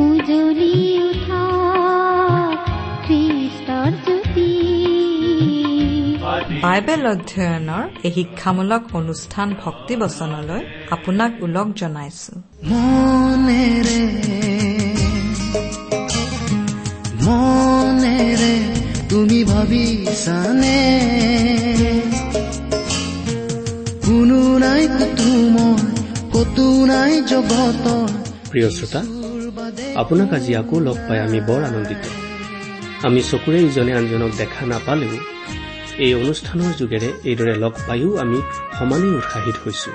উজলি উঠা খ্ৰীষ্টৰ জ্যোতি বাইবেল অধ্যয়নৰ এই শিক্ষামূলক অনুষ্ঠান ভক্তি বচনলৈ আপোনাক ওলগ জনাইছো। মনেৰে মনেৰে তুমি ভাবিছানে? কোনো নাই কতো নাই জগতৰ। প্ৰিয় শ্ৰোতা আপোনাক আজি আকৌ লগ পাই আমি বৰ আনন্দিত। আমি চকুৰে ইজনে আনজনক দেখা নাপালেও এই অনুষ্ঠানৰ যোগেৰে এইদৰে লগ পায়ো আমি সমানেই উৎসাহিত হৈছো।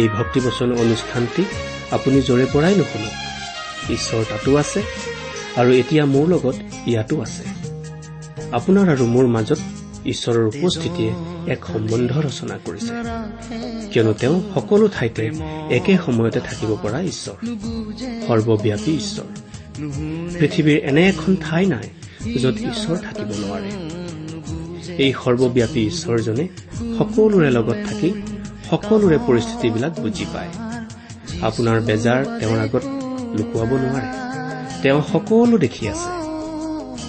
এই ভক্তিবচন অনুষ্ঠানটি আপুনি য'ৰে পৰাই নুশুনক। ঈশ্বৰ তাতো আছে আৰু এতিয়া মোৰ লগত ইয়াতো আছে। আপোনাৰ আৰু মোৰ মাজত ঈশ্বৰৰ উপস্থিতিয়ে এক সম্বন্ধ ৰচনা কৰিছে। কিয়নো তেওঁ সকলো ঠাইতে একে সময়তে থাকিব পৰা ঈশ্বৰ সৰ্বব্যাপী ঈশ্বৰ। পৃথিৱীৰ এনে এখন ঠাই নাই য'ত ঈশ্বৰ থাকিব নোৱাৰে। এই সৰ্বব্যাপী ঈশ্বৰজনে সকলোৰে লগত থাকি সকলোৰে পৰিস্থিতিবিলাক বুজি পায়। আপোনাৰ বেজাৰ তেওঁৰ আগত লুকুৱাব নোৱাৰে। তেওঁ সকলো দেখি আছে।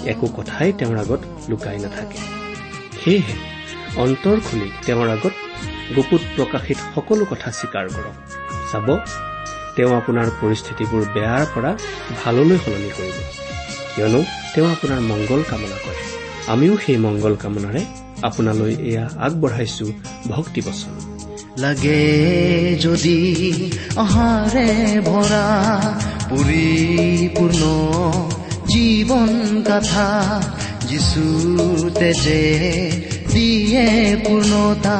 একো কথাই তেওঁৰ আগত লুকাই নাথাকে। সেয়েহে অন্তৰ খুলি তেওঁৰ আগত গুপুত প্ৰকাশিত সকলো কথা স্বীকাৰ কৰক। চাব তেওঁ আপোনাৰ পৰিস্থিতিবোৰ বেয়াৰ পৰা ভাললৈ সলনি কৰিব। কিয়নো তেওঁ আপোনাৰ মংগল কামনা কৰে। আমিও সেই মংগল কামনাৰে আপোনালৈ এয়া আগবঢ়াইছো ভক্তি বচন লাগে যদি অহাৰে ভৰা পৰিপূৰ্ণ জীৱন গাথা যিচু তেজে দিয়ে পূৰ্ণতা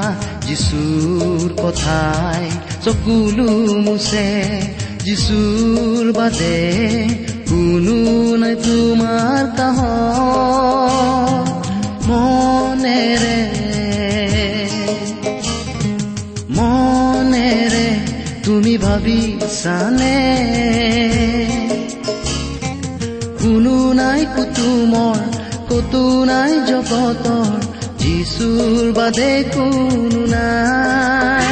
যিচুৰ কথাই চকুলো মুছে যিচুৰ বাদে কোনো নাই তোমাৰ কাহ মনেৰে মনেৰে তুমি ভাবিছানে কোনো নাই কুতুমৰ কতো নাই জগতৰ যিচুৰ বাদে কোনো নাই।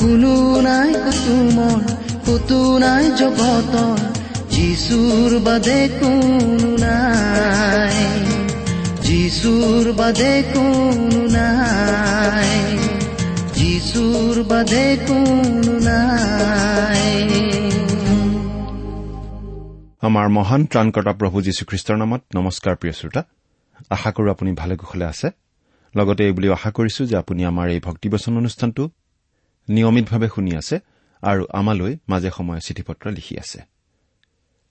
কোনো নাই কুতুমৰ কতো নাই জগতৰ যিচুৰ বাদে কোনো নাই। যিচুৰ বাদে কোনো নাই। যিচুৰ বাদে কোনো নাই। আমাৰ মহান ত্ৰাণকৰ্তা প্ৰভু যীশুখ্ৰীষ্টৰ নামত নমস্কাৰ প্ৰিয় শ্ৰোতা। আশা কৰো আপুনি ভালে কুশলে আছে। লগতে এই বুলি আশা কৰিছো যে আপুনি আমাৰ এই ভক্তিবচন অনুষ্ঠানটো নিয়মিতভাৱে শুনি আছে আৰু আমালৈ মাজে সময়ে চিঠি পত্ৰ লিখি আছে।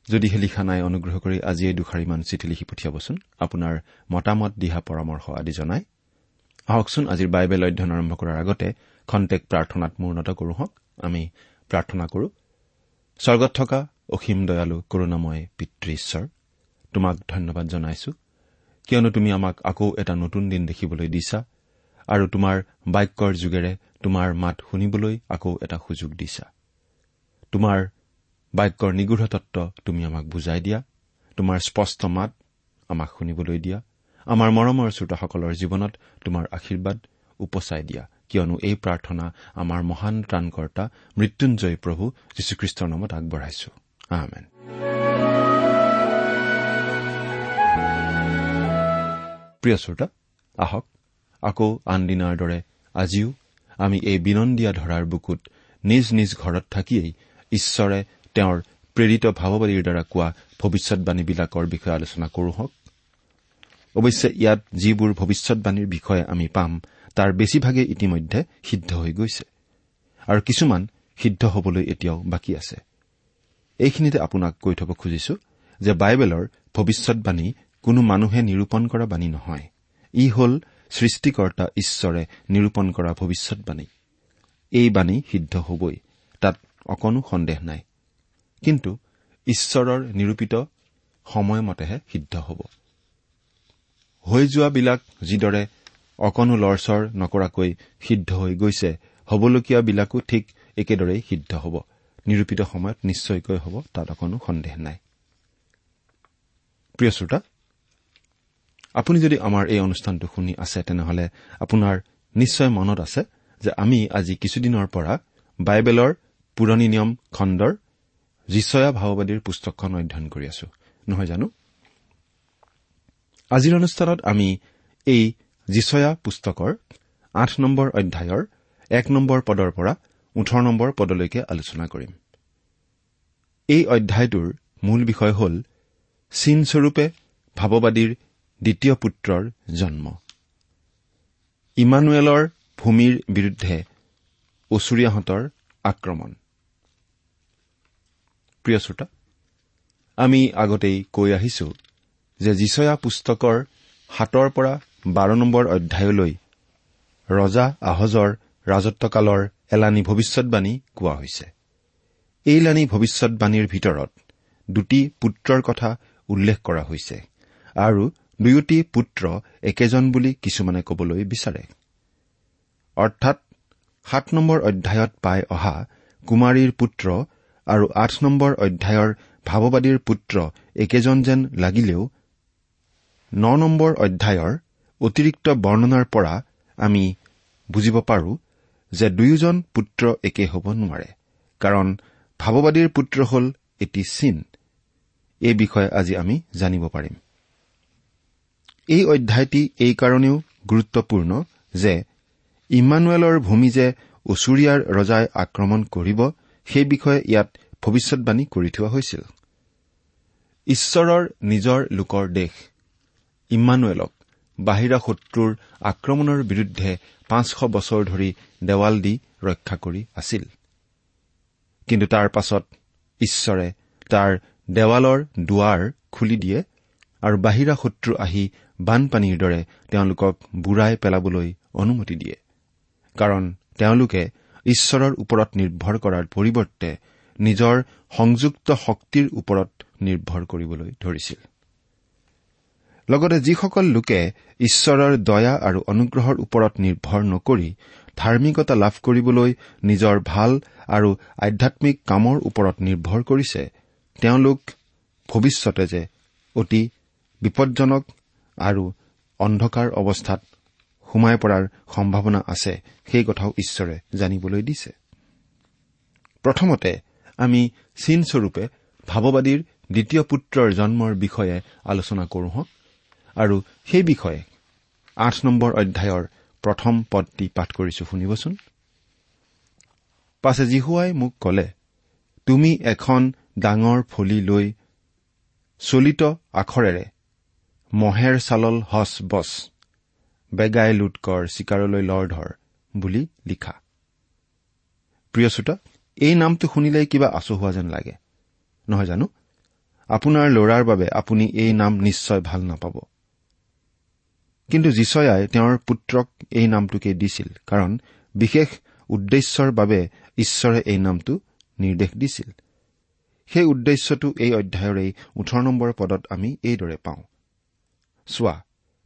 যদিহে লিখা নাই অনুগ্ৰহ কৰি আজি এই দুষাৰিমান চিঠি লিখি পঠিয়াবচোন। আপোনাৰ মতামত দিহা পৰামৰ্শ আদি জনাই। আহকচোন আজিৰ বাইবেল অধ্যয়ন আৰম্ভ কৰাৰ আগতে খন্তেক প্ৰাৰ্থনাত মূৰ্ণত কৰো হওক। আমি প্ৰাৰ্থনা কৰো। স্বৰ্গত থকা অসীম দয়ালু কৰুণাময় পিতৃ ঈশ্বৰ তোমাক ধন্যবাদ জনাইছো। কিয়নো তুমি আমাক আকৌ এটা নতুন দিন দেখিবলৈ দিছা আৰু তোমাৰ বাক্যৰ যোগেৰে তোমাৰ মাত শুনিবলৈ আকৌ এটা সুযোগ দিছা। তোমাৰ বাক্যৰ নিগূঢ় তত্ব তুমি আমাক বুজাই দিয়া তোমাৰ স্পষ্ট মাত আমাক শুনিবলৈ দিয়া আমাৰ মৰমৰ শ্ৰোতাসকলৰ জীৱনত তোমাৰ আশীৰ্বাদ উপচাই দিয়া। কিয়নো এই প্ৰাৰ্থনা আমাৰ মহান ত্ৰাণকৰ্তা মৃত্যুঞ্জয় প্ৰভু যীশুখ্ৰীষ্টৰ নামত আগবঢ়াইছো। আমেন প্ৰিয় শ্ৰোতা আহক আকৌ আন দিনাৰ দৰে আজিও আমি এই বিনন্দীয়া ধৰাৰ বুকুত নিজ নিজ ঘৰত থাকিয়েই ঈশ্বৰে তেওঁৰ প্ৰেৰিত ভাৱবাদীৰ দ্বাৰা কোৱা ভৱিষ্যৎবাণীবিলাকৰ বিষয়ে আলোচনা কৰো হওক। অৱশ্যে ইয়াত যিবোৰ ভৱিষ্যৎবাণীৰ বিষয়ে আমি পাম তাৰ বেছিভাগেই ইতিমধ্যে সিদ্ধ হৈ গৈছে। আৰু কিছুমান সিদ্ধ হবলৈ এতিয়াও বাকী আছে। এইখিনিতে আপোনাক কৈ থব খুজিছো যে বাইবেলৰ ভৱিষ্যৎবাণী কোনো মানুহে নিৰূপণ কৰা বাণী নহয়। ই হ'ল সৃষ্টিকৰ্তা ঈশ্বৰে নিৰূপণ কৰা ভৱিষ্যৎবাণী এই বাণী সিদ্ধ হবই তাত অকণো সন্দেহ নাই। কিন্তু ঈশ্বৰৰ নিৰূপিত সময়মতেহে সিদ্ধ হ'ব। হৈ যোৱাবিলাক যিদৰে অকণো লৰচৰ নকৰাকৈ সিদ্ধ হৈ গৈছে হবলগীয়াবিলাকো ঠিক একেদৰেই সিদ্ধ হ'ব। নিৰূপিত সময়ত নিশ্চয়কৈ হ'ব তাত অকণো সন্দেহ নাই। প্ৰিয় শ্ৰোতা আপুনি যদি আমাৰ এই অনুষ্ঠানটো শুনি আছে তেনেহলে আপোনাৰ নিশ্চয় মনত আছে যে আমি আজি কিছুদিনৰ পৰা বাইবেলৰ পুৰণি নিয়ম খণ্ডৰ যিচয়া ভাওবাদীৰ পুস্তকখন অধ্যয়ন কৰি আছো। নহয় জানো? আজিৰ অনুষ্ঠানত আমি এই যিচয়া পুস্তকৰ আঠ নম্বৰ অধ্যায়ৰ এক নম্বৰ পদৰ পৰা ওঠৰ নম্বৰ পদলৈকে আলোচনা কৰিম। এই অধ্যায়টোৰ মূল বিষয় হ'ল চীনস্বৰূপে ভাৱবাদীৰ দ্বিতীয় পুত্ৰৰ জন্ম। ইমানুৱেলৰ ভূমিৰ বিৰুদ্ধে ওচৰীয়াহঁতৰ আক্ৰমণ। প্ৰিয় শ্ৰোতা আমি আগতেই কৈ আহিছো যে যিচয়া পুস্তকৰ সাতৰ পৰা বাৰ নম্বৰ অধ্যায়লৈ ৰজা আহজৰ ৰাজত্বকালৰ এলানি ভৱিষ্যৎবাণী কোৱা হৈছে। এই লানি ভৱিষ্যৎবাণীৰ ভিতৰত দুটি পুত্ৰৰ কথা উল্লেখ কৰা হৈছে আৰু দুয়োটি পুত্ৰ একেজন বুলি কিছুমানে কবলৈ বিচাৰে। অৰ্থাৎ সাত নম্বৰ অধ্যায়ত পাই অহা কুমাৰীৰ পুত্ৰ আৰু আঠ নম্বৰ অধ্যায়ৰ ভাৱবাদীৰ পুত্ৰ একেজন যেন লাগিলেও ন নম্বৰ অধ্যায়ৰ অতিৰিক্ত বৰ্ণনাৰ পৰা আমি বুজিব পাৰো যে দুয়োজন পুত্ৰ একে হ'ব নোৱাৰে কাৰণ ভাৱবাদীৰ পুত্ৰ হ'ল এটি চীন। এই বিষয়ে আজি আমি জানিব পাৰিম। এই অধ্যায়টি এইকাৰণেও গুৰুত্বপূৰ্ণ যে ইমানুৱেলৰ ভূমি যে ওচৰীয়াৰ ৰজাই আক্ৰমণ কৰিব সেই বিষয়ে ইয়াত ভৱিষ্যৎবাণী কৰি থোৱা হৈছিল। ঈশ্বৰৰ নিজৰ লোকৰ দেশ ইমানুৱেলক। বাহিৰা শত্ৰুৰ আক্ৰমণৰ বিৰুদ্ধে পাঁচশ বছৰ ধৰি দেৱাল দি ৰক্ষা কৰি আছিল। কিন্তু তাৰ পাছত ঈশ্বৰে তাৰ দেৱালৰ দুৱাৰ খুলি দিয়ে আৰু বাহিৰা শত্ৰু আহি বানপানীৰ দৰে তেওঁলোকক বুঢ়াই পেলাবলৈ অনুমতি দিয়ে। কাৰণ তেওঁলোকে ঈশ্বৰৰ ওপৰত নিৰ্ভৰ কৰাৰ পৰিৱৰ্তে নিজৰ সংযুক্ত শক্তিৰ ওপৰত নিৰ্ভৰ কৰিবলৈ ধৰিছিল। লগতে যিসকল লোকে ঈশ্বৰৰ দয়া আৰু অনুগ্ৰহৰ ওপৰত নিৰ্ভৰ নকৰি ধাৰ্মিকতা লাভ কৰিবলৈ নিজৰ ভাল আৰু আধ্যামিক কামৰ ওপৰত নিৰ্ভৰ কৰিছে তেওঁলোক ভৱিষ্যতে যে অতি বিপদজনক আৰু অন্ধকাৰ অৱস্থাত সোমাই পৰাৰ সম্ভাৱনা আছে সেই কথাও ঈশ্বৰে জানিবলৈ দিছে। প্ৰথমতে আমি চীনস্বৰূপে ভাৱবাদীৰ দ্বিতীয় পুত্ৰৰ জন্মৰ বিষয়ে আলোচনা কৰো হওক আৰু সেই বিষয়ে আঠ নম্বৰ অধ্যায়ৰ প্ৰথম পদটি পাঠ কৰিছো শুনিবচোন। পাছে জিহুৱাই মোক কলে তুমি এখন ডাঙৰ ফলি লৈ চলিত আখৰেৰে মহেৰ চালল হচ বছ বেগাই লুটকৰ চিকাৰলৈ লৰধৰ বুলি লিখা। প্ৰিয় শ্ৰোতা এই নামটো শুনিলেই কিবা আচহুৱা যেন লাগে। নহয় জানো? আপোনাৰ ল'ৰাৰ বাবে আপুনি এই নাম নিশ্চয় ভাল নাপাব। কিন্তু জীচয়াই তেওঁৰ পুত্ৰক এই নামটোকে দিছিল কাৰণ বিশেষ উদ্দেশ্যৰ বাবে ঈশ্বৰে এই নামটো নিৰ্দেশ দিছিল। সেই উদ্দেশ্যটো এই অধ্যায়ৰ এই ওঠৰ নম্বৰ পদত আমি এইদৰে পাওঁ। চোৱা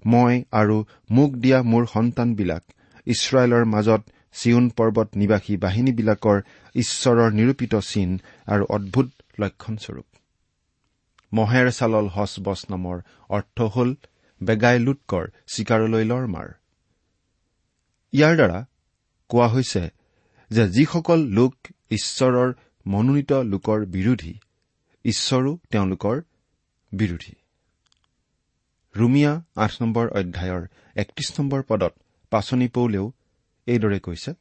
মই আৰু মোক দিয়া মোৰ সন্তানবিলাক ইছৰাইলৰ মাজত চিউন পৰ্বত নিবাসী বাহিনীবিলাকৰ ঈশ্বৰৰ নিৰূপিত চিন আৰু অদ্ভুত লক্ষণস্বৰূপ। মহেৰ চালল হচ বছ নামৰ অৰ্থ হ'ল বেগাই লুটকৰ চিকাৰলৈ লৰ মাৰ। ইয়াৰ দ্বাৰা কোৱা হৈছে যে যিসকল লোক ঈশ্বৰৰ মনোনীত লোকৰ বিৰোধী ঈশ্বৰো তেওঁলোকৰ বিৰোধী। ৰুমিয়া আঠ নম্বৰ অধ্যায়ৰ একত্ৰিশ নম্বৰ পদত পাচনি পৌলেও এইদৰে কৈছে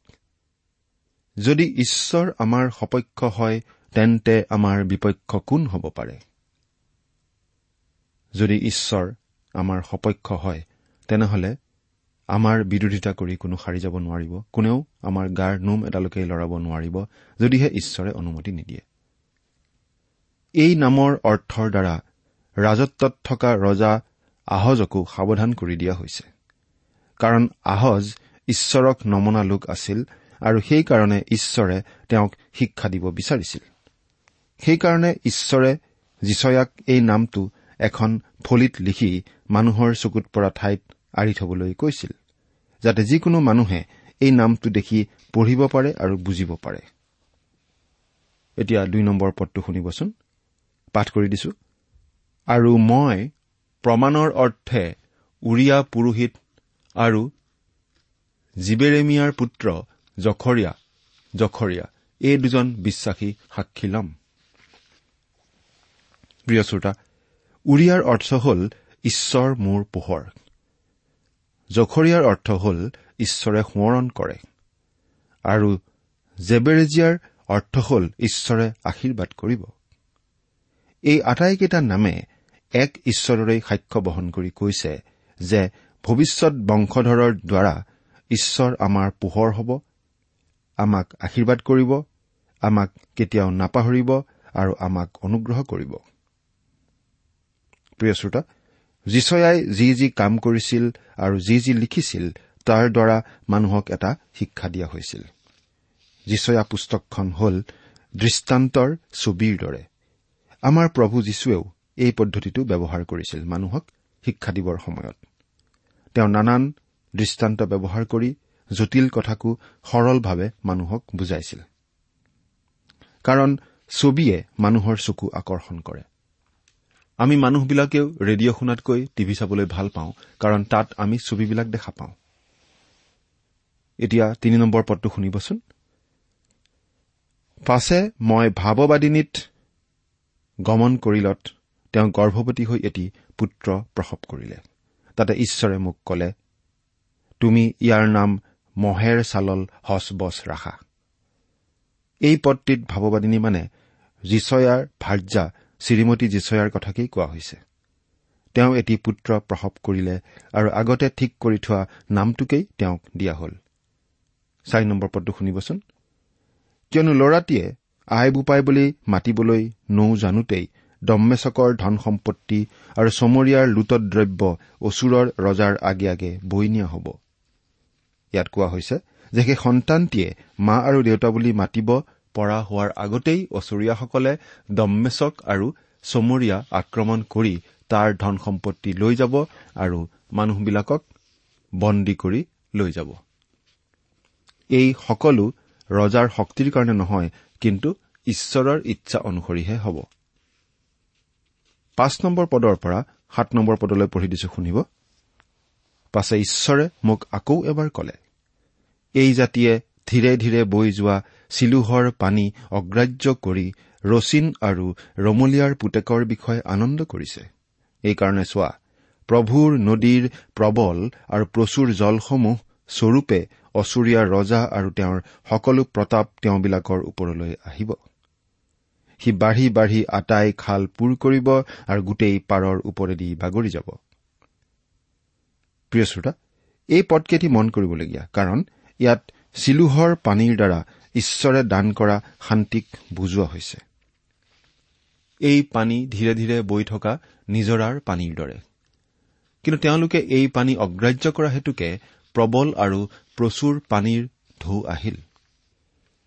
যদি ঈশ্বৰ আমাৰ সপক্ষ হয় তেন্তে আমাৰ বিপক্ষ কোন হ'ব পাৰে? যদি ঈশ্বৰ আমাৰ সপক্ষ হয় তেনেহলে আমাৰ বিৰোধিতা কৰি কোনো সাৰি যাব নোৱাৰিব কোনেও আমাৰ গাৰ নোম এডালকে লৰাব নোৱাৰিব যদিহে ঈশ্বৰে অনুমতি নিদিয়ে। এই নামৰ অৰ্থৰ দ্বাৰা ৰাজত্বত থকা ৰজা আহজকো সাৱধান কৰি দিয়া হৈছে। কাৰণ আহজ ঈশ্বৰক নমনা লোক আছিল আৰু সেইকাৰণে ঈশ্বৰে তেওঁক শিক্ষা দিব বিচাৰিছিল। সেইকাৰণে ঈশ্বৰে যিচয়াক এই নামটো এখন ফলিত লিখি মানুহৰ চকুত পৰা ঠাইত আঁৰি থবলৈ কৈছিল যাতে যিকোনো মানুহে এই নামটো দেখি পঢ়িব পাৰে আৰু বুজিব পাৰে। এতিয়া দুই নম্বৰ পদটো শুনিবচোন। পাঠ কৰি দিছো। আৰু মই প্ৰমাণৰ অৰ্থে উৰিয়া পুৰোহিত আৰু জিবেৰেমিয়াৰ পুত্ৰ জখৰীয়া জখৰীয়া এই দুজন বিশ্বাসী সাক্ষী ল'ম। প্ৰিয় শ্ৰোতা উৰিয়াৰ অৰ্থ হ'ল ঈশ্বৰ মোৰ পোহৰ। জখৰীয়াৰ অৰ্থ হ'ল ঈশ্বৰে সোঁৱৰণ কৰে। আৰু জেবেৰেজিয়াৰ অৰ্থ হ'ল ঈশ্বৰে আশীৰ্বাদ কৰিব। এই আটাইকেইটা নামে এক ঈশ্বৰৰেই সাক্ষ্য বহন কৰি কৈছে যে ভৱিষ্যত বংশধৰৰ দ্বাৰা ঈশ্বৰ আমাৰ পোহৰ হ'ব আমাক আশীৰ্বাদ কৰিব আমাক কেতিয়াও নাপাহৰিব আৰু আমাক অনুগ্ৰহ কৰিব। প্ৰিয় শ্ৰোতা যীচয়াই যি যি কাম কৰিছিল আৰু যি যি লিখিছিল তাৰ দ্বাৰা মানুহক এটা শিক্ষা দিয়া হৈছিল। যীচয়া পুস্তকখন হ'ল দৃষ্টান্তৰ ছবিৰ দৰে। আমাৰ প্ৰভু যীশুৱেও এই পদ্ধতিটো ব্যৱহাৰ কৰিছিল মানুহক শিক্ষা দিবৰ সময়ত। তেওঁ নানান দৃষ্টান্ত ব্যৱহাৰ কৰি জটিল কথাকো সৰলভাৱে মানুহক বুজাইছিল। কাৰণ ছবিয়ে মানুহৰ চকু আকৰ্ষণ কৰে। আমি মানুহবিলাকেও ৰেডিঅ' শুনাতকৈ টিভি চাবলৈ ভাল পাওঁ কাৰণ তাত আমি ছবিবিলাক দেখা পাওঁ। এতিয়া তিনি নম্বৰ পদটো শুনিবচোন। পাছে মই ভাৱবাদিনীত গমন কৰিলত তেওঁ গৰ্ভৱতী হৈ এটি পুত্ৰ প্ৰসৱ কৰিলে। তাতে ঈশ্বৰে মোক কলে তুমি ইয়াৰ নাম মহেৰ চালল হচবচ ৰাখা। এই পদটিত ভাৱবাদিনী মানে জীচয়াৰ ভাৰ্যা শ্ৰীমতী জীচয়াৰ কথাকেই কোৱা হৈছে। তেওঁ এটি পুত্ৰ প্ৰসৱ কৰিলে আৰু আগতে ঠিক কৰি থোৱা নামটোকেই তেওঁক দিয়া হ'ল। কিয়নো ল'ৰাটিয়ে আই বোপাই বুলি মাতিবলৈ নৌ জানোতেই দম্মেচকৰ ধন সম্পত্তি আৰু চমৰীয়াৰ লুটদ্ৰব্য অচুৰৰ ৰজাৰ আগে আগে বৈ নিয়া হ'ব। ইয়াত কোৱা হৈছে যে সেই সন্তানটিয়ে মা আৰু দেউতা বুলি মাতিব পৰা হোৱাৰ আগতেই অচৰীয়াসকলে দম্মেচক আৰু চমৰীয়া আক্ৰমণ কৰি তাৰ ধন সম্পত্তি লৈ যাব আৰু মানুহবিলাকক বন্দী কৰি লৈ যাব। এই সকলো ৰজাৰ শক্তিৰ কাৰণে নহয় কিন্তু ঈশ্বৰৰ ইচ্ছা অনুসৰিহে হ'ব। পাঁচ নম্বৰ পদৰ পৰা সাত নম্বৰ পদলৈ পঢ়ি দিছো শুনিব? পাছে ঈশ্বৰে মোক আকৌ এবাৰ কলে এই জাতিয়ে ধীৰে ধীৰে বৈ যোৱা চিলোহৰ পানী অগ্ৰাহ্য কৰি ৰচিন আৰু ৰমলীয়াৰ পুতেকৰ বিষয়ে আনন্দ কৰিছে। এইকাৰণে চোৱা প্ৰভুৰ নদীৰ প্ৰবল আৰু প্ৰচুৰ জলসমূহ স্বৰূপে অচুৰীয়া ৰজা আৰু তেওঁৰ সকলো প্ৰতাপ তেওঁবিলাকৰ ওপৰলৈ আহিব। সি বাঢ়ি বাঢ়ি আটাই খাল পূৰ কৰিব আৰু গোটেই পাৰৰ ওপৰেদি বাগৰি যাব। প্ৰিয় শ্ৰোতা এই পদকেইটি মন কৰিবলগীয়া কাৰণ ইয়াত চিলোহৰ পানীৰ দ্বাৰা ঈশ্বৰে দান কৰা শান্তিক বুজোৱা হৈছে। এই পানী ধীৰে ধীৰে বৈ থকা নিজৰাৰ পানীৰ দৰে। কিন্তু তেওঁলোকে এই পানী অগ্ৰাহ্য কৰা হেতুকে প্ৰবল আৰু প্ৰচুৰ পানীৰ ঢৌ আহিল।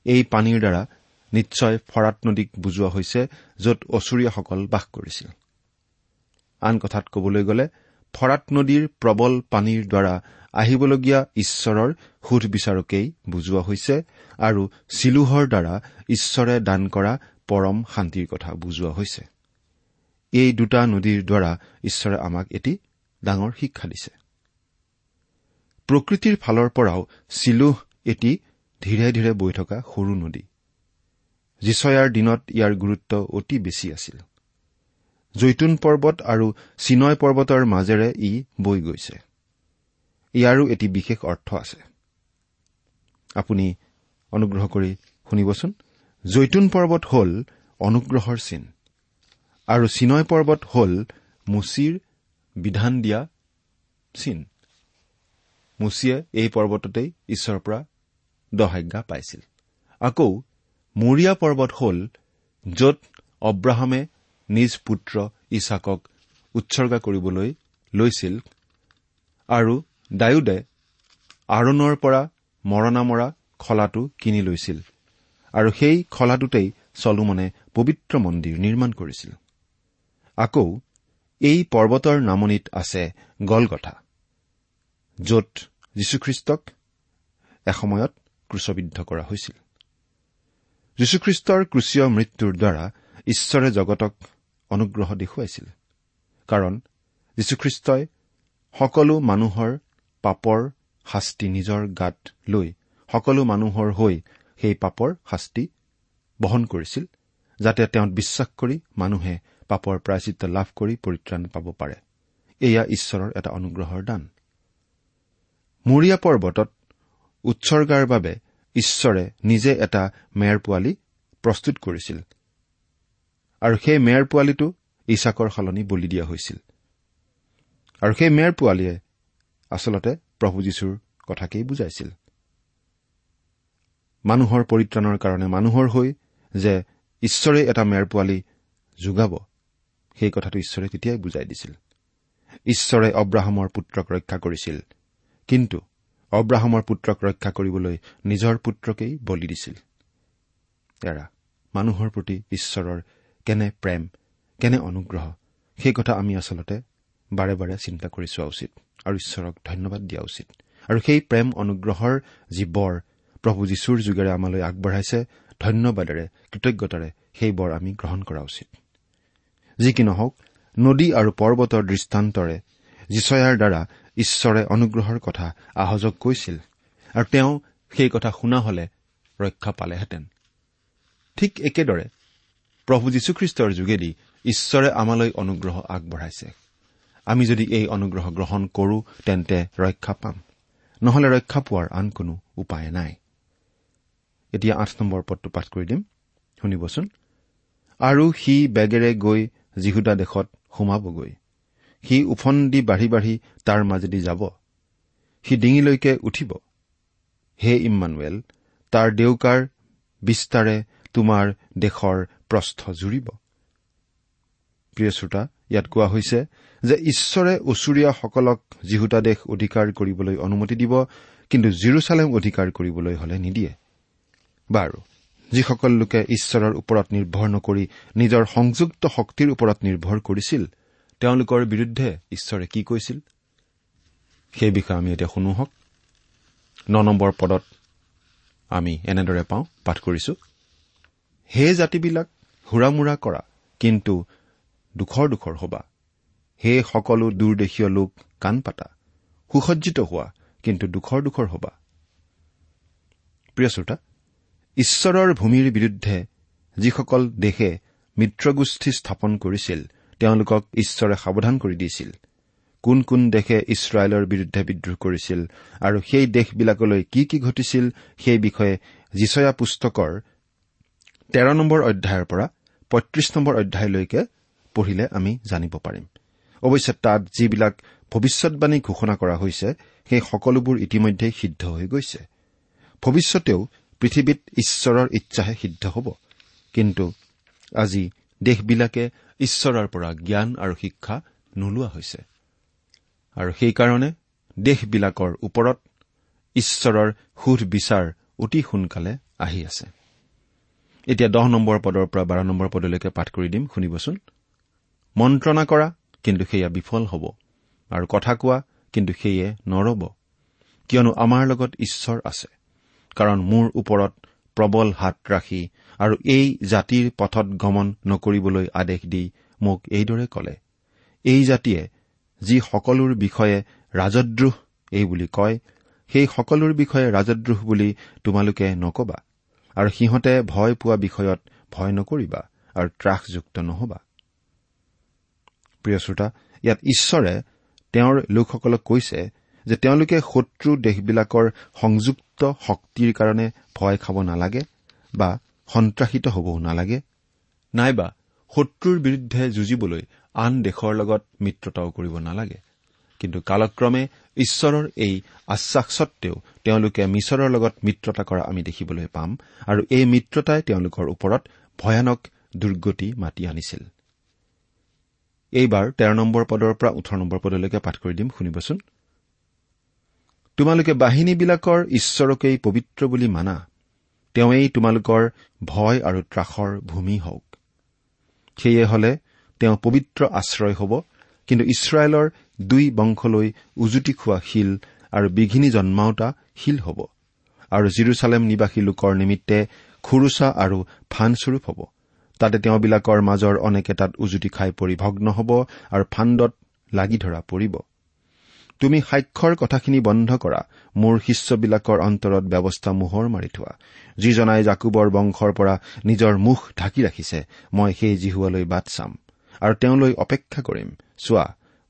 এই পানীৰ দ্বাৰা নিশ্চয় ফৰাত নদীক বুজোৱা হৈছে য'ত অচুৰীয়াসকল বাস কৰিছিল। আন কথাত কবলৈ গ'লে ফৰাত নদীৰ প্ৰবল পানীৰ দ্বাৰা আহিবলগীয়া ঈশ্বৰৰ সুধবিচাৰকেই বুজোৱা হৈছে আৰু চিলোহৰ দ্বাৰা ঈশ্বৰে দান কৰা পৰম শান্তিৰ কথা বুজোৱা হৈছে। এই দুটা নদীৰ দ্বাৰা ঈশ্বৰে আমাক এটি ডাঙৰ শিক্ষা দিছে। প্ৰকৃতিৰ ফালৰ পৰাও চিলোহ এটি ধীৰে ধীৰে বৈ থকা সৰু নদী। জীচয়াৰ দিনত ইয়াৰ গুৰুত্ব অতি বেছি আছিল। জৈতুন পৰ্বত আৰু চিনয় পৰ্বতৰ মাজেৰে ই বৈ গৈছে। ইয়াৰো এটি বিশেষ অৰ্থ আছে। আপুনি অনুগ্ৰহ কৰি শুনিবচোন। জৈতুন পৰ্বত হ'ল অনুগ্ৰহৰ চিন আৰু চিনয় পৰ্বত হ'ল মুচিৰ বিধান দিয়া চিন। মুচিয়ে এই পৰ্বততেই ঈশ্বৰৰ পৰা দহাজ্ঞা পাইছিল। আকৌ মৰিয়া পৰ্বত হ'ল য'ত অব্ৰাহামে নিজ পুত্ৰ ইছাকক উৎসৰ্গা কৰিবলৈ লৈছিল আৰু ডায়ুদে আৰোণৰ পৰা মৰণা মৰা খলাটো কিনি লৈছিল আৰু সেই খলাটোতেই চলোমনে পবিত্ৰ মন্দিৰ নিৰ্মাণ কৰিছিল। আকৌ এই পৰ্বতৰ নামনিত আছে গলগথা য'ত যীশুখ্ৰীষ্টক এসময়ত ক্ৰুচবিদ্ধ কৰা হৈছিল। যীশুখ্ৰীষ্টৰ ক্ৰুচীয় মৃত্যুৰ দ্বাৰা ঈশ্বৰে জগতক অনুগ্ৰহ দেখুৱাইছিল। কাৰণ যীশুখ্ৰীষ্টই সকলো মানুহৰ পাপৰ শাস্তি নিজৰ গাত লৈ সকলো মানুহৰ হৈ সেই পাপৰ শাস্তি বহন কৰিছিল যাতে তেওঁত বিশ্বাস কৰি মানুহে পাপৰ প্ৰায়চিত্ৰ লাভ কৰি পৰিত্ৰাণ পাব পাৰে। এয়া ঈশ্বৰৰ এটা অনুগ্ৰহৰ দান। মৰিয়া পৰ্বতত উৎসৰ্গাৰ বাবে ঈশ্বৰে নিজে এটা মেৰ পোৱালি প্ৰস্তুত কৰিছিল। আৰু সেই মেৰ পোৱালিটো ইছাকৰ সলনি বলি দিয়া হৈছিল। আৰু সেই মেৰ পোৱালীয়ে আচলতে প্ৰভু যীশুৰ কথাকেই বুজাইছিল। মানুহৰ পৰিত্ৰাণৰ কাৰণে মানুহৰ হৈ যে ঈশ্বৰে এটা মেৰ পোৱালি যোগাব সেই কথাটো ঈশ্বৰে তেতিয়াই বুজাই দিছিল। ঈশ্বৰে অব্ৰাহামৰ পুত্ৰক ৰক্ষা কৰিছিল কিন্তু অব্ৰাহামৰ পুত্ৰক ৰক্ষা কৰিবলৈ নিজৰ পুত্ৰকেই বলি দিছিল। এৰা মানুহৰ প্ৰতি ঈশ্বৰৰ কেনে প্ৰেম কেনে অনুগ্ৰহ সেই কথা আমি আচলতে বাৰে বাৰে চিন্তা কৰি চোৱা উচিত আৰু ঈশ্বৰক ধন্যবাদ দিয়া উচিত। আৰু সেই প্ৰেম অনুগ্ৰহৰ যি বৰ প্ৰভু যীশুৰ যোগেৰে আমালৈ আগবঢ়াইছে ধন্যবাদেৰে কৃতজ্ঞতাৰে সেই বৰ আমি গ্ৰহণ কৰা উচিত। যি কি নহওক নদী আৰু পৰ্বতৰ দৃষ্টান্তৰে যিচয়াৰ দ্বাৰা ঈশ্বৰে অনুগ্ৰহৰ কথা আহজক কৈছিল আৰু তেওঁ সেই কথা শুনা হলে ৰক্ষা পালেহেঁতেন। ঠিক একেদৰে প্ৰভু যীশুখ্ৰীষ্টৰ যোগেদি ঈশ্বৰে আমালৈ অনুগ্ৰহ আগবঢ়াইছে। আমি যদি এই অনুগ্ৰহ গ্ৰহণ কৰো তেন্তে ৰক্ষা পাম। নহলে ৰক্ষা পোৱাৰ আন কোনো উপায় নাই। এতিয়া আঠ নম্বৰ পদটো পাঠ কৰি দিম। শুনিবচোন। আৰু সি বেগেৰে গৈ জিহুদা দেশত সোমাবগৈ। সি ওফন্দি বাঢ়ি বাঢ়ি তাৰ মাজেদি যাব। সি ডিঙিলৈকে উঠিব। হে ইম্মানুৱেল তাৰ দেউকাৰ বিস্তাৰে তোমাৰ দেশৰ প্ৰস্থ জুৰিব। প্ৰিয় শ্ৰোতা ইয়াত কোৱা হৈছে যে ঈশ্বৰে ওচৰীয়াসকলক জিহুতা দেশ অধিকাৰ কৰিবলৈ অনুমতি দিব কিন্তু জিৰচালেম অধিকাৰ কৰিবলৈ হলে নিদিয়ে। বাৰু যিসকল লোকে ঈশ্বৰৰ ওপৰত নিৰ্ভৰ নকৰি নিজৰ সংযুক্ত শক্তিৰ ওপৰত নিৰ্ভৰ কৰিছিল তেওঁলোকৰ বিৰুদ্ধে ঈশ্বৰে কি কৈছিল? সেই বিষয়ে আমি এতিয়া শুনো হওক। ন নম্বৰ পদত আমি এনেদৰে পাওঁ পাঠ কৰিছো। হে জাতিবিলাক হুৰামোৰা কৰা কিন্তু দুখৰ দুখৰ হবা। হে সকলো দূৰদেশীয় লোক কাণ পাতা সুসজ্জিত হোৱা কিন্তু দুখৰ দুখৰ হবা। প্ৰিয় শ্ৰোতা ঈশ্বৰৰ ভূমিৰ বিৰুদ্ধে যিসকল দেশে মিত্ৰগোষ্ঠী স্থাপন কৰিছিল তেওঁলোকক ঈশ্বৰে সাৱধান কৰি দিছিল। কোন কোন দেশে ইছৰাইলৰ বিৰুদ্ধে বিদ্ৰোহ কৰিছিল আৰু সেই দেশবিলাকলৈ কি কি ঘটিছিল সেই বিষয়ে যিচয়া পুস্তকৰ তেৰ নম্বৰ অধ্যায়ৰ পৰা পঁয়ত্ৰিশ নম্বৰ অধ্যায়লৈকে পঢ়িলে আমি জানিব পাৰিম। অৱশ্যে তাত যিবিলাক ভৱিষ্যৎবাণী ঘোষণা কৰা হৈছে সেই সকলোবোৰ ইতিমধ্যে সিদ্ধ হৈ গৈছে। ভৱিষ্যতেও পৃথিৱীত ঈশ্বৰৰ ইচ্ছাহে সিদ্ধ হ'ব। কিন্তু আজি দেশবিলাকে ঈশ্বৰৰ পৰা জ্ঞান আৰু শিক্ষা নোলোৱা হৈছে। আৰু সেইকাৰণে দেশবিলাকৰ ওপৰত ঈশ্বৰৰ সুধ বিচাৰ অতি সোনকালে আহি আছে। এতিয়া দহ নম্বৰ পদৰ পৰা বাৰ নম্বৰ পদলৈকে পাঠ কৰি দিম শুনিবচোন। মন্ত্ৰণা কৰা কিন্তু সেয়া বিফল হ'ব। আৰু কথা কোৱা কিন্তু সেয়ে নৰব। কিয়নো আমাৰ লগত ঈশ্বৰ আছে। কাৰণ মোৰ ওপৰত প্ৰবল হাত ৰাখি আৰু এই জাতিৰ পথত গমন নকৰিবলৈ আদেশ দি মোক এইদৰে কলে। এই জাতিয়ে যি সকলোৰ বিষয়ে ৰাজদ্ৰোহ এই বুলি কয় সেই সকলোৰ বিষয়ে ৰাজদ্ৰোহ বুলি তোমালোকে নকবা। আৰু সিহঁতে ভয় পোৱা বিষয়ত ভয় নকৰিবা আৰু ত্ৰাসযুক্ত নহবা। প্ৰিয় শ্ৰোতা ইয়াত ঈশ্বৰে তেওঁৰ লোকসকলক কৈছে যে তেওঁলোকে শত্ৰু দেশবিলাকৰ সংযুক্ত শক্তিৰ কাৰণে ভয় খাব নালাগে বা সন্ত্ৰাসিত হবও নালাগে নাইবা শত্ৰুৰ বিৰুদ্ধে যুঁজিবলৈ আন দেশৰ লগত মিত্ৰতাও কৰিব নালাগে। কিন্তু কালক্ৰমে ঈশ্বৰৰ এই আশ্বাস সত্বেও তেওঁলোকে মিছৰৰ লগত মিত্ৰতা কৰা আমি দেখিবলৈ পাম আৰু এই মিত্ৰতাই তেওঁলোকৰ ওপৰত ভয়ানক দুৰ্গতি মাতি আনিছিল। এইবাৰ তেৰ নম্বৰ পদৰ পৰা ওঠৰ নম্বৰ পদলৈকে পাঠ কৰি দিম শুনিবচোন। তোমালোকে বাহিনীবিলাকৰ ঈশ্বৰকেই পবিত্ৰ বুলি মানা। তেওঁৱেই তোমালোকৰ ভয় আৰু ত্ৰাসৰ ভূমি হওক। সেয়ে হলে তেওঁ পবিত্ৰ আশ্ৰয় হ'ব কিন্তু ইছৰাইলৰ দুই বংশলৈ উজুতি খোৱা শিল আৰু বিঘিনি জন্মাওতা শিল হ'ব। আৰু জিৰচালেম নিবাসী লোকৰ নিমিত্তে খুৰুচা আৰু ফানস্বৰূপ হ'ব। তাতে তেওঁবিলাকৰ মাজৰ অনেকে তাত উজুতি খাই পৰি ভগ্ন হ'ব আৰু ফাণ্ডত লাগি ধৰা পৰিব। তুমি সাক্ষৰ কথাখিনি বন্ধ কৰা। মোৰ শিষ্যবিলাকৰ অন্তৰত ব্যৱস্থা মোহৰ মাৰি থোৱা। যিজনাই জাকুবৰ বংশৰ পৰা নিজৰ মুখ ঢাকি ৰাখিছে মই সেই জিহুৱালৈ বাট চাম। আৰু তেওঁলৈ অপেক্ষা কৰিম। চোৱা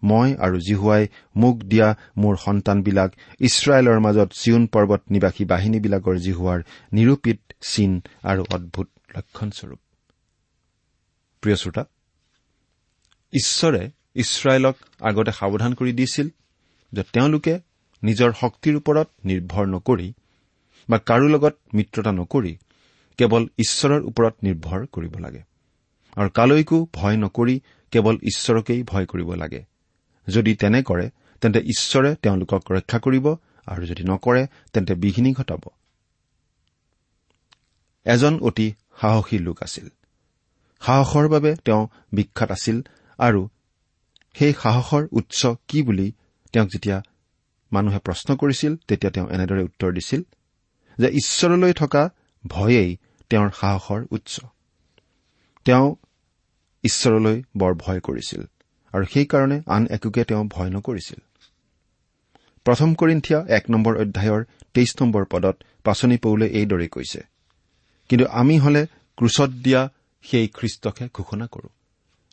মই আৰু জিহুৱাই মোক দিয়া মোৰ সন্তানবিলাক ইছৰাইলৰ মাজত চিউন পৰ্বত নিবাসী বাহিনীবিলাকৰ জিহুৱাৰ নিৰূপিত চিন আৰু অদ্ভুত লক্ষণস্বৰূপ। ঈশ্বৰে ইছৰাইলক আগতে সাৱধান কৰি দিছিল যে তেওঁলোকে নিজৰ শক্তিৰ ওপৰত নিৰ্ভৰ নকৰি বা কাৰো লগত মিত্ৰতা নকৰি কেৱল ঈশ্বৰৰ ওপৰত নিৰ্ভৰ কৰিব লাগে। আৰু কালৈকো ভয় নকৰি কেৱল ঈশ্বৰকেই ভয় কৰিব লাগে। যদি তেনে কৰে তেন্তে ঈশ্বৰে তেওঁলোকক ৰক্ষা কৰিব আৰু যদি নকৰে তেন্তে বিঘিনি ঘটাব। এজন অতি সাহসী লোক আছিল। সাহসৰ বাবে তেওঁ বিখ্যাত আছিল আৰু সেই সাহসৰ উৎস কি বুলি তেওঁক যেতিয়া মানুহে প্ৰশ্ন কৰিছিল তেতিয়া তেওঁ এনেদৰে উত্তৰ দিছিল যে ঈশ্বৰলৈ থকা ভয়েই তেওঁৰ সাহসৰ উৎস। তেওঁ ঈশ্বৰলৈ বৰ ভয় কৰিছিল। আৰু সেইকাৰণে আন একোকে তেওঁ ভয় নকৰিছিল। প্ৰথম কৰিন্ঠিয়া এক নম্বৰ অধ্যায়ৰ তেইছ নম্বৰ পদত পাচনি পৌলে এইদৰে কৈছে কিন্তু আমি হলে ক্ৰুচত দিয়া সেই খ্ৰীষ্টকে ঘোষণা কৰো।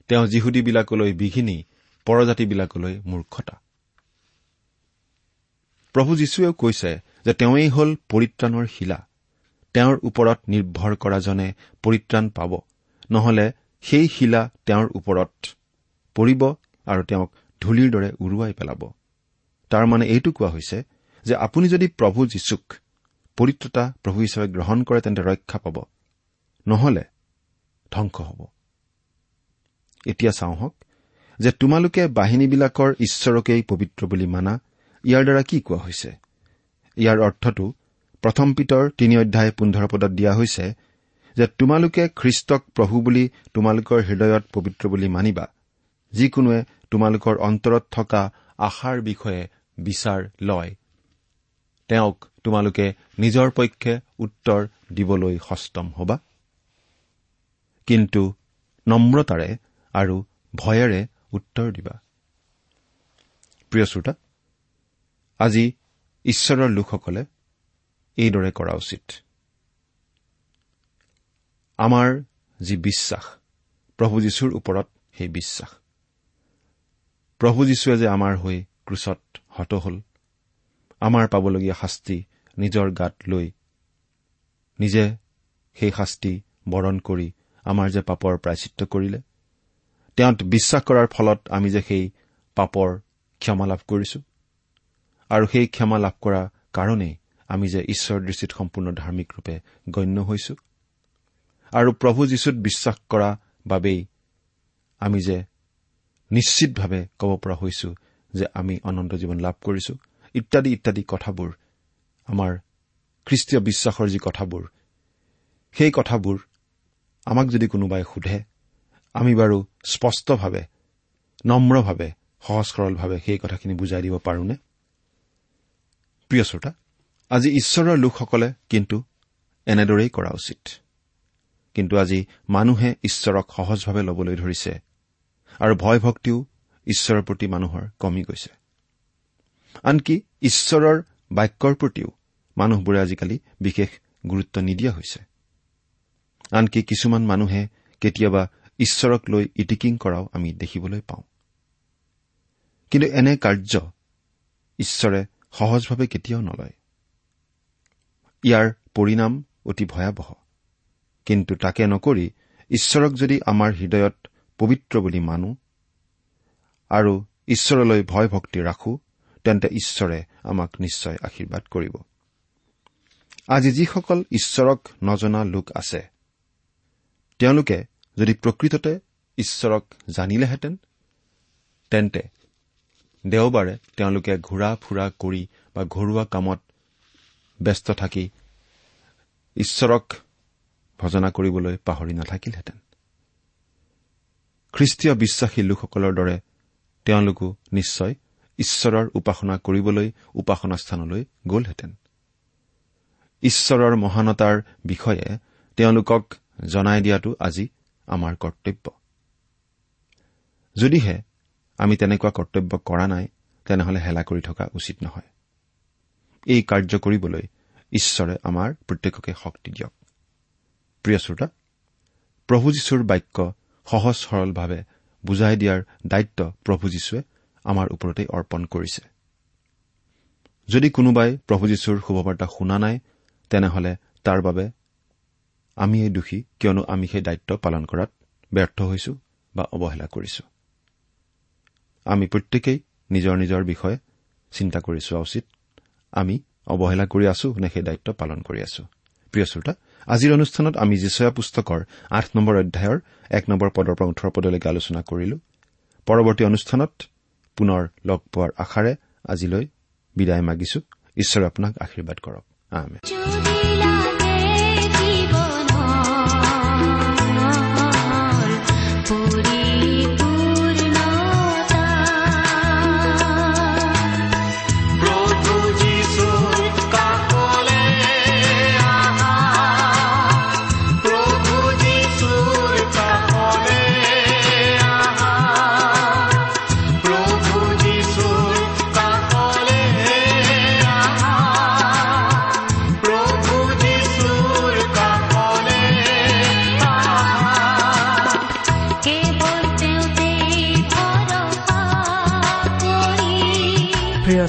তেওঁ যিহুদীবিলাকলৈ বিঘিনি পৰজাতিবিলাকলৈ মূৰ্খতা। প্ৰভু যীশুৱেও কৈছে যে তেওঁই হ'ল পৰিত্ৰাণৰ শিলা। তেওঁৰ ওপৰত নিৰ্ভৰ কৰাজনে পৰিত্ৰাণ পাব নহলে সেই শিলা তেওঁৰ ওপৰত পৰিব আৰু তেওঁক ধূলিৰ দৰে উৰুৱাই পেলাব। তাৰ মানে এইটো কোৱা হৈছে যে আপুনি যদি প্ৰভু যীশুক পৰিত্ৰতা প্ৰভু হিচাপে গ্ৰহণ কৰে তেন্তে ৰক্ষা পাব। নহলে ধ্বংস হ'ব। এতিয়া চাওঁহক যে তোমালোকে বাহিনীবিলাকৰ ঈশ্বৰকেই পবিত্ৰ বুলি মানা ইয়াৰ দ্বাৰা কি কোৱা হৈছে? ইয়াৰ অৰ্থটো প্ৰথম পিতৰ তিনি অধ্যায় পোন্ধৰ পদত দিয়া হৈছে যে তোমালোকে খ্ৰীষ্টক প্ৰভু বুলি তোমালোকৰ হৃদয়ত পবিত্ৰ বুলি মানিবা। যিকোনোৱে তোমালোকৰ অন্তৰত থকা আশাৰ বিষয়ে বিচাৰ লয়। তেওঁক তোমালোকে নিজৰ পক্ষে উত্তৰ দিবলৈ সষ্টম হবা। কিন্তু নম্ৰতাৰে আৰু ভয়েৰে উত্তৰ দিবা। প্ৰিয় শ্ৰোতা আজি ঈশ্বৰৰ লোকসকলে এইদৰে কৰা উচিত। আমাৰ যি বিশ্বাস প্ৰভু যীশুৰ ওপৰত সেই বিশ্বাস প্ৰভু যীশুৱে যে আমাৰ হৈ ক্ৰুচত হত হল আমাৰ পাবলগীয়া শাস্তি নিজৰ গাত লৈ নিজে সেই শাস্তি বৰণ কৰি আমাৰ যে পাপৰ প্ৰায়চিত্ৰ কৰিলে তেওঁত বিশ্বাস কৰাৰ ফলত আমি যে সেই পাপৰ ক্ষমা লাভ কৰিছো আৰু সেই ক্ষমা লাভ কৰাৰ কাৰণেই আমি যে ঈশ্বৰৰ দৃষ্টিত সম্পূৰ্ণ ধাৰ্মিক ৰূপে গণ্য হৈছো। আৰু প্ৰভু যীশুত বিশ্বাস কৰা বাবেই আমি যে নিশ্চিতভাৱে ক'ব পৰা হৈছো যে আমি অনন্ত জীৱন লাভ কৰিছো। ইত্যাদি ইত্যাদি কথাবোৰ আমাৰ খ্ৰীষ্টীয় বিশ্বাসৰ যি কথাবোৰ সেই কথাবোৰ আমাক যদি কোনোবাই সোধে আমি বাৰু স্পষ্টভাৱে নম্ৰভাৱে সহজ সৰলভাৱে সেই কথাখিনি বুজাই দিব পাৰোনে? প্ৰিয় শ্ৰোতা আজি ঈশ্বৰৰ লোকসকলে কিন্তু এনেদৰেই কৰা উচিত। কিন্তু আজি মানুহে ঈশ্বৰক সহজভাৱে ল'বলৈ ধৰিছে। আৰু ভয় ভক্তিও ঈশ্বৰৰ প্ৰতি মানুহৰ কমি গৈছে। আনকি ঈশ্বৰৰ বাক্যৰ প্ৰতিও মানুহবোৰে আজিকালি বিশেষ গুৰুত্ব নিদিয়া হৈছে। আনকি কিছুমান মানুহে কেতিয়াবা ঈশ্বৰক লৈ ইটিকিং কৰাও আমি দেখিবলৈ পাওঁ। কিন্তু এনে কাৰ্য ঈশ্বৰে সহজভাৱে কেতিয়াও নলয়। ইয়াৰ পৰিণাম অতি ভয়াৱহ। কিন্তু তাকে নকৰি ঈশ্বৰক যদি আমাৰ হৃদয়ত পবিত্ৰ বুলি মানো। আৰু ঈশ্বৰলৈ ভয় ভক্তি ৰাখো তেন্তে ঈশ্বৰে আমাক নিশ্চয় আশীৰ্বাদ কৰিব। আজি যিসকল ঈশ্বৰক নজনা লোক আছে তেওঁলোকে যদি প্ৰকৃততে ঈশ্বৰক জানিলেহেঁতেন তেন্তে দেওবাৰে তেওঁলোকে ঘূৰা ফুৰা কৰি বা ঘৰুৱা কামত ব্যস্ত থাকি ঈশ্বৰক ভজনা কৰিবলৈ পাহৰি নাথাকিলহেঁতেন। খ্ৰীষ্টীয় বিশ্বাসী লোকসকলৰ দৰে তেওঁলোকো নিশ্চয় ঈশ্বৰৰ উপাসনা কৰিবলৈ উপাসনা স্থানলৈ গ'লহেঁতেন। ঈশ্বৰৰ মহানতাৰ বিষয়ে তেওঁলোকক জনাই দিয়াটো আজি আমাৰ কৰ্তব্য। যদিহে আমি তেনেকুৱা কৰ্তব্য কৰা নাই তেনেহলে হেলা কৰি থকা উচিত নহয়। এই কাৰ্য কৰিবলৈ ঈশ্বৰে আমাৰ প্ৰত্যেককে শক্তি দিয়ক। প্ৰিয় শ্ৰোতা প্ৰভু যীশুৰ বাক্য সহজ সৰলভাৱে বুজাই দিয়াৰ দায়িত্ব প্ৰভু যীশুৱে আমাৰ ওপৰতেই অৰ্পণ কৰিছে। যদি কোনোবাই প্ৰভু যীশুৰ শুভবাৰ্তা শুনা নাই তেনেহলে তাৰ বাবে আমিয়েই দোষী কিয়নো আমি সেই দায়িত্ব পালন কৰাত ব্যৰ্থ হৈছো বা অৱহেলা কৰিছো। আমি প্ৰত্যেকেই নিজৰ নিজৰ বিষয়ে চিন্তা কৰি চোৱা উচিত। আমি অৱহেলা কৰি আছো নে সেই দায়িত্ব পালন কৰি আছো? প্ৰিয় শ্ৰোতা আজিৰ অনুষ্ঠানত আমি যিচয়া পুস্তকৰ আঠ নম্বৰ অধ্যায়ৰ এক নম্বৰ পদৰ পৰা ওঠৰ পদলৈকে আলোচনা কৰিলো। পৰৱৰ্তী অনুষ্ঠানত পুনৰ লগ পোৱাৰ আশাৰে আজিলৈ বিদায় মাগিছো। ঈশ্বৰে আপোনাক আশীৰ্বাদ কৰক।